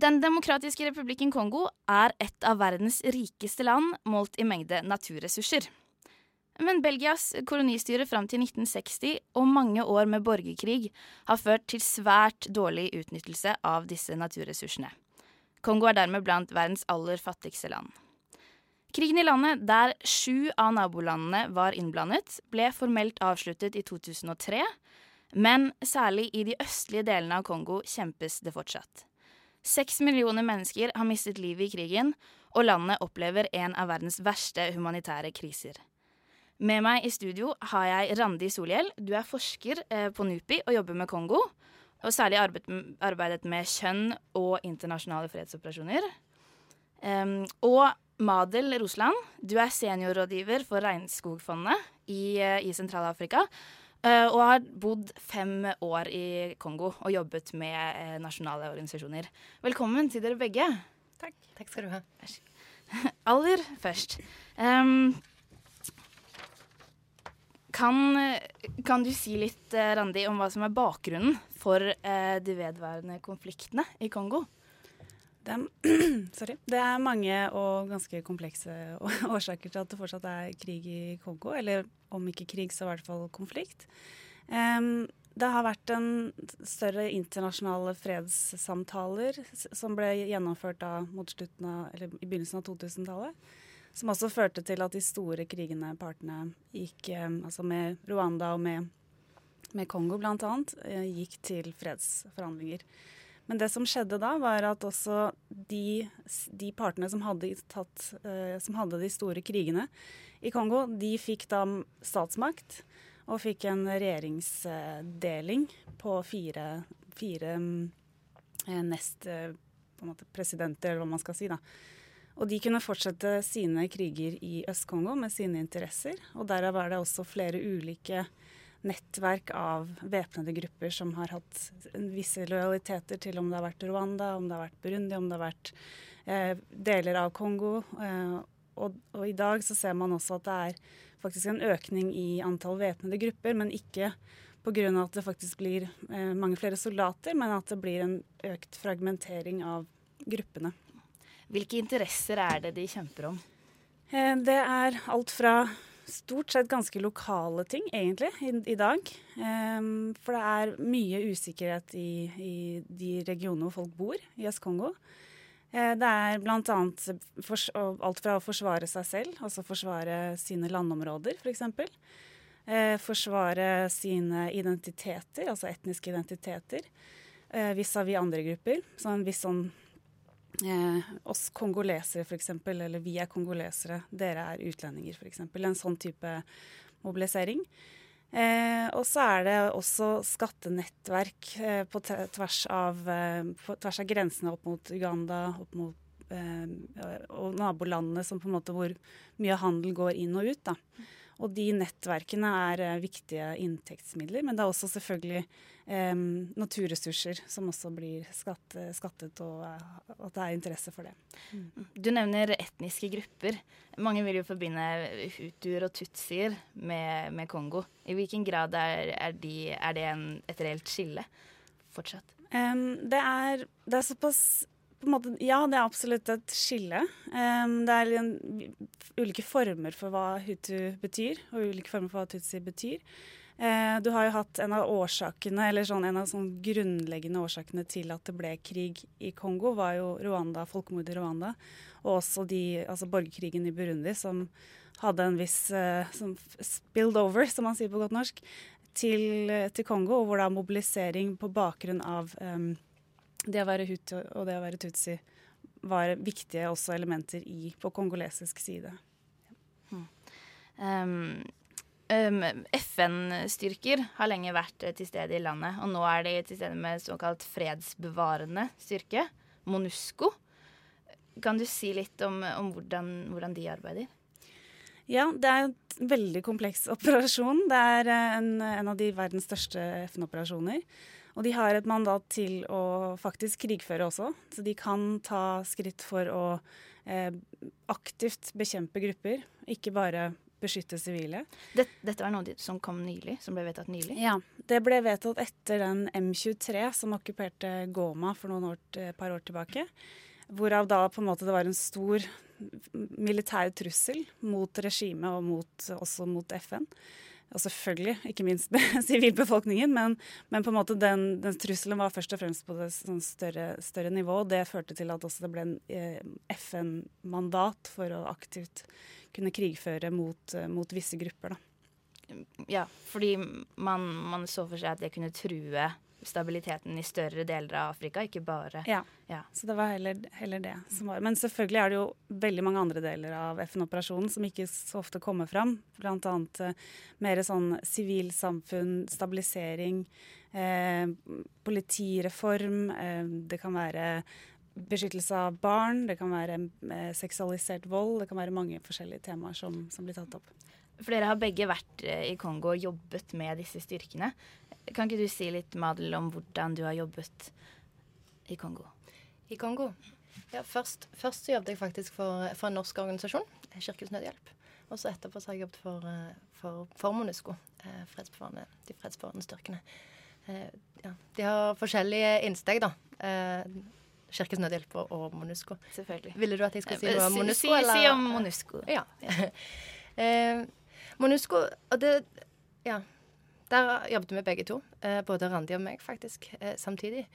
Den demokratiske republikken Kongo er et av verdens rikeste land målt i mengde naturressurser. Men Belgias kolonistyre fram til 1960 og mange år med borgerkrig har ført til svært dårlig utnyttelse av disse naturressursene. Kongo er dermed blant verdens aller fattigste land. Krigen i landet, der sju av nabolandene var innblandet, ble formelt avsluttet i 2003, men særlig i de østlige delene av Kongo kjempes det fortsatt. Seks millioner mennesker har mistet livet i krigen, og landet opplever en av verdens verste humanitære kriser. Med meg i studio har jeg Randi Solhjell. Du er forsker eh, på NUPI og jobber med Kongo. Og særlig arbeidet med kjønn og internasjonale fredsoperasjoner. Og Madel Rosland, du er seniorrådgiver for Regnskogfondet i, eh, i Sentral-Afrika. Uh, og har bodd fem år i Kongo og jobbet med uh, nasjonale organisasjoner. Velkommen til dere begge. Takk. Takk skal du ha. Aller først. Um, kan, kan, du si litt, eh, Randi, om hva som er bakgrunnen for eh, de vedværende konfliktene i Kongo? Det er, sorry. det er mange og ganske komplekse årsaker til at det fortsatt er krig i Kongo. Eller om ikke krig, så i hvert fall konflikt. Um, det har vært en større internasjonale fredssamtaler som ble gjennomført da mot av, eller i begynnelsen av 2000-tallet. Som også førte til at de store krigende partene gikk, um, altså med Rwanda og med, med Kongo bl.a., uh, gikk til fredsforhandlinger. Men det som skjedde da, var at også de, de partene som hadde, tatt, eh, som hadde, de store krigene i Kongo, de fikk da statsmakt og fikk en regjeringsdeling på fire, fire nest på en måte presidenter, eller hva man skal si. da. Og de kunne fortsette sine kriger i Øst-Kongo med sine interesser. Og derav er det også flere ulike nettverk av væpnede grupper som har hatt visse lojaliteter til om det har vært Rwanda, om det har vært Burundi, om det har vært eh, deler av Kongo. Eh, og, og, i dag så ser man også at det er faktisk en økning i antall væpnede grupper, men ikke pga. at det faktisk blir eh, mange flere soldater, men at det blir en økt fragmentering av gruppene. Hvilke interesser er det de kjemper om? Eh, det er alt fra stort sett ganske lokale ting, egentlig, i, i dag. Um, for det er mye usikkerhet i, i de regionene hvor folk bor i Øst-Kongo. Uh, det er bl.a. alt fra å forsvare seg selv, altså forsvare sine landområder, f.eks. For eksempel. uh, forsvare sine identiteter, altså etniske identiteter, vis-à-vis -vis andre grupper. Så en viss sånn eh, oss kongolesere f.eks., eller vi er kongolesere, dere er utlendinger f.eks. En sånn type mobilisering. Eh, og så er det også skattenettverk eh, på, tvers av, eh, av grensene opp mot Uganda, opp mot eh, og nabolandene som på en måte hvor mye handel går inn og ut. da. Og de nettverkene er uh, viktige inntektsmidler, men det er også selvfølgelig eh, naturressurser som også blir skatt, skattet, og uh, at det er interesse for det. Mm. Du nevner etniske grupper. Mange vil jo forbinde hutuer og tutsier med, med Kongo. I hvilken grad er, er, de, er det en, et reelt skille fortsatt? Um, det, er, det er såpass Måte, ja, det er absolutt et skille. Um, det er en, ulike former for hva hutu betyr, og ulike former for hva tutsi betyr. Uh, du har jo hatt en av årsakene, eller sånn, en av sånn grunnleggende årsakene til at det ble krig i Kongo, var jo Rwanda, folkemordet i Rwanda. Og også de, altså borgerkrigen i Burundi, som hadde en viss uh, som spilled over, som man sier på godt norsk, til, til Kongo, og hvor da mobilisering på bakgrunn av um, det å være hutu og det å være tutsi var viktige også elementer i, på kongolesisk side. Hmm. Um, um, FN-styrker har lenge vært til stede i landet, og nå er de til stede med såkalt fredsbevarende styrke, MONUSCO. Kan du si litt om, om hvordan, hvordan, de arbeider? Ja, det er en veldig kompleks operasjon. Det er en, en av de verdens største FN-operasjoner. Og de har et mandat til å faktisk krigføre også, så de kan ta skritt for å eh, aktivt bekjempe grupper. Ikke bare beskytte sivile. Dette, dette var noe som kom nylig, som ble vedtatt nylig? Ja, det ble vedtatt etter den M23 som okkuperte Goma for noen år, et par år tilbake. Hvorav da på en måte det var en stor militær trussel mot regimet og mot, også mot FN. Og selvfølgelig, ikke minst sivilbefolkningen, men, men, på en måte den, den, trusselen var først og fremst på et sånn større, større, nivå. Det førte til at det ble en eh, FN-mandat for å aktivt kunne krigføre mot, mot visse grupper. Da. Ja, fordi man, man, så for seg at det kunne true stabiliteten i større deler av Afrika, ikke bare Ja, ja. så det var heller, heller, det som var Men selvfølgelig er det jo veldig mange andre deler av FN-operasjonen som ikke så ofte kommer fram. Blant annet eh, mer sånn sivilsamfunn, stabilisering, eh, politireform. Eh, det kan være beskyttelse av barn, det kan være eh, seksualisert vold. Det kan være mange forskjellige temaer som, som blir tatt opp. For dere har begge vært eh, i Kongo og jobbet med disse styrkene. Kan ikke du si litt, Madel, om hvordan du har jobbet i Kongo? I Kongo? Ja, først, først så jobbet jeg faktisk for, for en norsk organisasjon, Kirkens Nødhjelp. Og så etterpå så har jeg jobbet for, eh, for, for MONUSCO, eh, fredsbevarende, de fredsbevarende styrkene. Ja, de har forskjellige innsteg, da. Kirkens Nødhjelp og, og MONUSCO. Selvfølgelig. Ville du at jeg skulle si noe om MONUSCO? Si, si, si om MONUSCO. Ja. ja. MONUSCO, og det Ja. Der jobbet vi begge to. Eh, både Randi og meg, faktisk, eh, samtidig.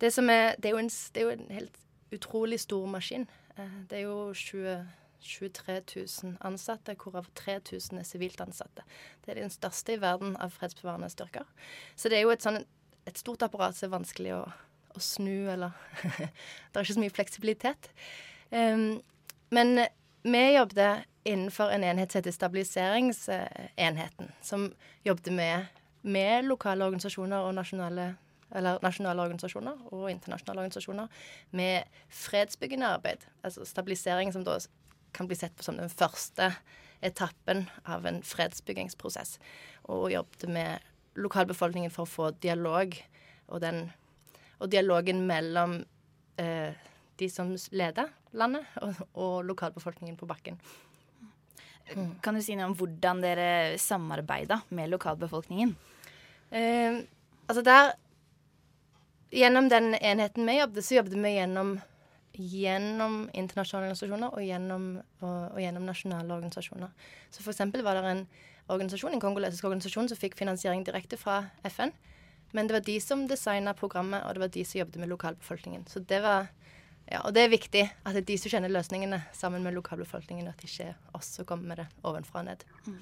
Det, er, det, er en, det, er jo en, helt utrolig stor maskin. Eh, det er jo 20, 23 000 ansatte, hvorav 3000 er sivilt ansatte. Det er den største i verden av fredsbevarende styrker. Så det er jo et, sånn, et stort apparat som er vanskelig å, å snu, eller Det er ikke så mye fleksibilitet. Um, men vi jobbet innenfor en enhet som heter Stabiliseringsenheten, som jobbet med med lokale organisasjoner og nasjonale eller nasjonale organisasjoner og internasjonale organisasjoner med fredsbyggende arbeid. Altså stabilisering som da kan bli sett på som den første etappen av en fredsbyggingsprosess. Og jobbet med lokalbefolkningen for å få dialog, og, den, og dialogen mellom eh, de som leder landet, og, og lokalbefolkningen på bakken. Kan du si noe om hvordan dere samarbeida med lokalbefolkningen? Eh, altså der Gjennom den enheten vi jobbet, så jobbet vi gjennom, gjennom internasjonale organisasjoner og gjennom, og, og gjennom, nasjonale organisasjoner. Så for eksempel var det en organisasjon, en kongolesisk organisasjon som fikk finansiering direkte fra FN. Men det var de som designa programmet, og det var de som jobbet med lokalbefolkningen. Så det var ja, og det er viktig at det er de som kjenner løsningene sammen med lokalbefolkningen, at det ikke er oss som kommer med det ovenfra og ned. Mm.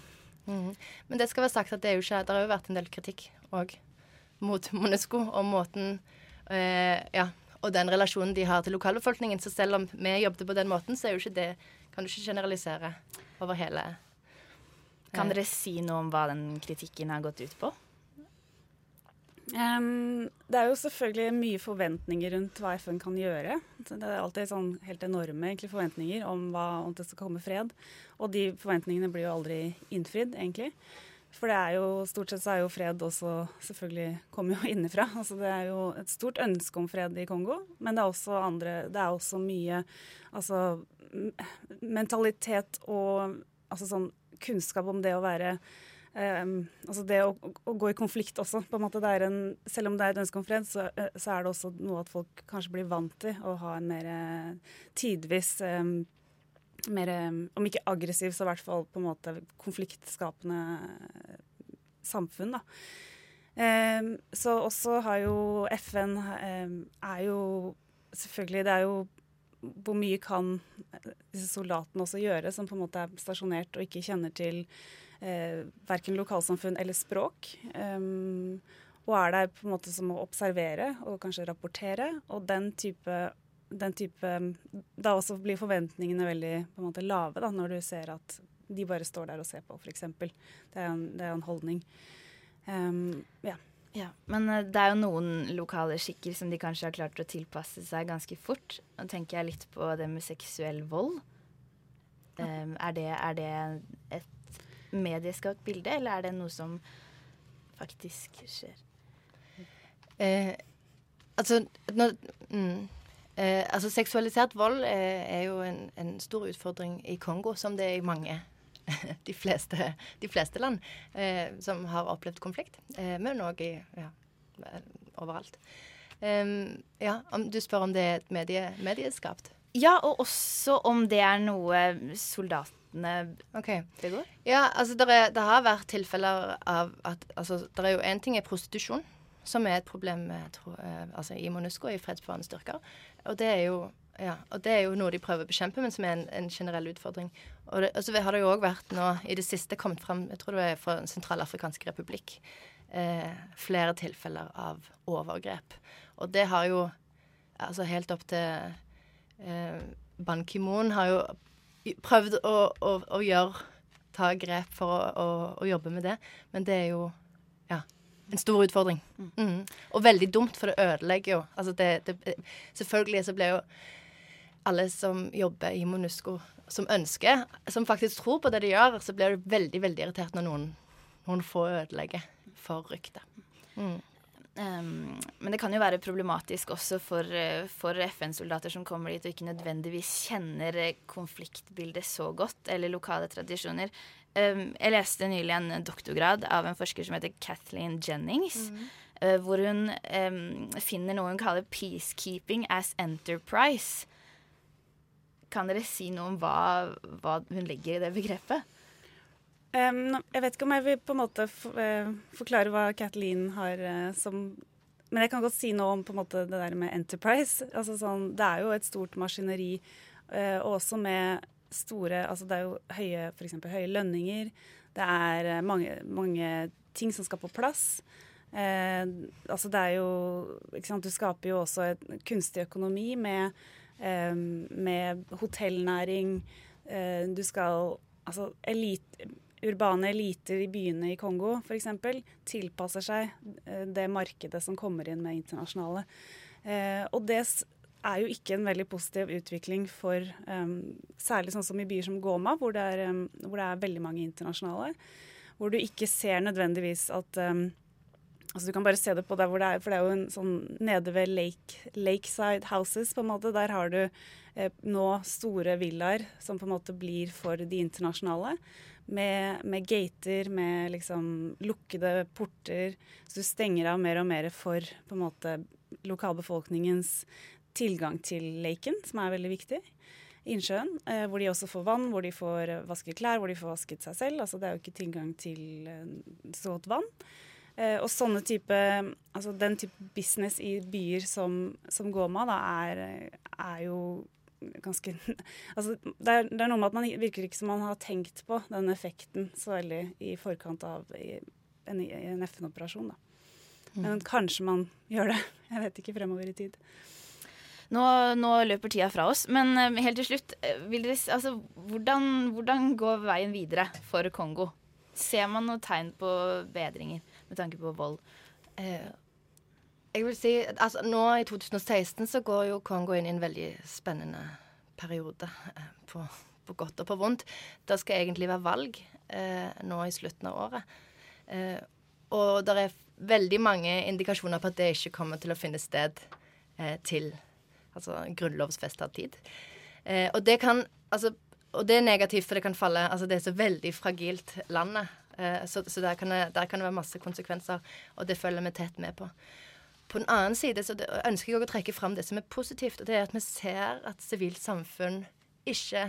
Mm. Men det skal være sagt at det, er jo ikke, det har jo vært en del kritikk òg mot Monesco og måten eh, Ja, og den relasjonen de har til lokalbefolkningen. Så selv om vi jobbet på den måten, så er jo ikke det Kan du ikke generalisere over hele eh. Kan dere si noe om hva den kritikken har gått ut på? Um, det er jo selvfølgelig mye forventninger rundt hva FN kan gjøre. Det er alltid sånn helt enorme egentlig, forventninger om, hva, om det skal komme fred. Og de forventningene blir jo aldri innfridd, egentlig. For det er jo, stort sett så er jo fred også selvfølgelig kommer jo innenfra. Altså det er jo et stort ønske om fred i Kongo, men det er også andre Det er også mye altså mentalitet og altså sånn kunnskap om det å være Um, altså det å, å, gå i konflikt også. på en måte det er en, Selv om det er et ønske om fred, så, uh, så, er det også noe at folk kanskje blir vant til å ha en mer uh, tidvis um, mer, um, Om ikke aggressiv, så i hvert fall på en måte konfliktskapende samfunn. da. så også har jo FN er jo Selvfølgelig, det er jo hvor mye kan disse soldatene også gjøre, som på en måte er stasjonert og ikke kjenner til eh, verken lokalsamfunn eller språk. Um, og er der på en måte som å observere og kanskje rapportere. Og den type, den type Da også blir forventningene veldig på en måte lave, da, når du ser at de bare står der og ser på, f.eks. Det, det er en holdning. Um, ja. Ja, Men eh, det er jo noen lokale skikker som de kanskje har klart å tilpasse seg ganske fort. Nå tenker jeg litt på det med seksuell vold. Um, er, det, er, det, et medieskapt bilde, eller er det noe som faktisk skjer? Eh, altså, når, mm, eh, altså seksualisert vold er, er jo en, en, stor utfordring i Kongo, som det er i mange de, fleste, de fleste land eh, som har opplevd konflikt, eh, men òg ja, overalt. Um, ja, om Du spør om det er et medie, medieskapt? Ja, og også om det er noe soldatene okay. Ja, altså det, er, det, har vært tilfeller av at altså, Det er jo én ting er prostitusjon, som er et problem tror, eh, altså, i MONUSCO, i fredsbevarende styrker. Og det er jo ja, og det er jo noe de prøver å bekjempe, men som er en, en generell utfordring. Og, det, og så har det jo òg vært nå i det siste kommet fram, jeg tror det er fra Den sentralafrikanske republikk, eh, flere tilfeller av overgrep. Og det har jo altså helt opp til eh, Ban Ki-moon har jo prøvd å, å, å, gjøre ta grep for å, å, jobbe med det, men det er jo ja, en stor utfordring. Mm. Mm. Og veldig dumt, for det ødelegger jo. Altså det, det, selvfølgelig så ble jo alle som jobber i MONUSCO, som ønsker, som faktisk tror på det de gjør, så blir det veldig veldig irritert når noen, noen får ødelegge for ryktet. Mm. Um, men det kan jo være problematisk også for, eh, for FN-soldater som kommer dit og ikke nødvendigvis kjenner eh, konfliktbildet så godt, eller lokale tradisjoner. Um, jeg leste nylig en doktorgrad av en forsker som heter Kathleen Jennings. Mm. Uh, hvor hun um, finner noe hun kaller 'peacekeeping as enterprise'. Kan dere si noe om hva, hva hun legger i det begrepet? Um, jeg vet ikke om jeg vil på en måte uh, forklare hva Kathleen har uh, som Men jeg kan godt si noe om på en måte det der med Enterprise. Altså, sånn, det er jo et stort maskineri, uh, også med store Altså det er jo høye, eksempel høye lønninger. Det er mange, mange, ting som skal på plass. altså det er jo Du skaper jo også en kunstig økonomi med, med hotellnæring. du skal Altså elite urbane eliter i byene i Kongo f.eks. tilpasser seg eh, det markedet som kommer inn med internasjonale. Eh, og det er jo ikke en veldig positiv utvikling for særlig sånn som i byer som Goma, hvor det, er, hvor det er veldig mange internasjonale. Hvor du ikke ser nødvendigvis at altså Du kan bare se det på der hvor det er, for det er jo en sånn nede ved lake, Lakeside Houses, på en måte. Der har du eh, nå store villaer som på en måte blir for de internasjonale med, med, gater, med liksom lukkede porter. Så du stenger av mer og mer for på en måte lokalbefolkningens tilgang til laken, som er veldig viktig. Innsjøen, eh, hvor de også får vann, hvor de får vasket klær, hvor de får vasket seg selv. Altså det er jo ikke tilgang til eh, sånt vann. Eh, og sånne type, altså den type business i byer som, som Goma da, er, er jo ganske Altså, det er, det er, noe med at man virker ikke som man har tenkt på den effekten så veldig i forkant av i, en, en FN-operasjon, da. Mm. Men kanskje man gjør det. Jeg vet ikke fremover i tid. Nå, nå løper tida fra oss, men eh, helt til slutt, eh, dere, altså, hvordan, hvordan går veien videre for Kongo? Ser man noe tegn på bedringer med tanke på vold? Eh, jeg vil si, altså Nå i 2016 så går jo Kongo inn i en veldig spennende periode. Eh, på, på godt og på vondt. Det skal egentlig være valg eh, nå i slutten av året. Eh, og det er veldig mange indikasjoner på at det ikke kommer til å finne sted eh, til altså grunnlovsfesta tid. Eh, og det kan altså og det er negativt, for det kan falle altså Det er så veldig fragilt landet. Eh, så, så der, kan det, der kan det være masse konsekvenser, og det følger vi tett med på. På den annen side så ønsker jeg å trekke fram det som er positivt. og Det er at vi ser at sivilt samfunn ikke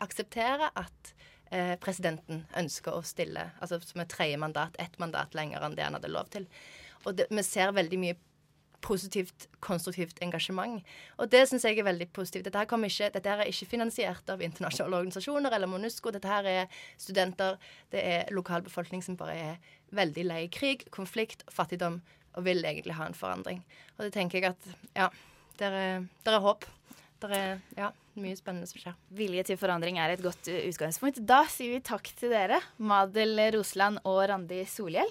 aksepterer at eh, presidenten ønsker å stille altså som et tredje mandat, ett mandat lenger enn det han hadde lov til. Og det, vi ser veldig mye positivt, konstruktivt engasjement. Og det syns jeg er veldig positivt. Dette, her ikke, dette her er ikke finansiert av internasjonale organisasjoner eller MONUSCO. Dette her er studenter, det er lokalbefolkning som bare er veldig lei krig, konflikt, fattigdom og vil egentlig ha en forandring. Og det tenker jeg at ja, det er, er håp. Det er ja, mye spennende som skjer. Vilje til forandring er et godt utgangspunkt. Da sier vi takk til dere, Madel Rosland og Randi Solhjell.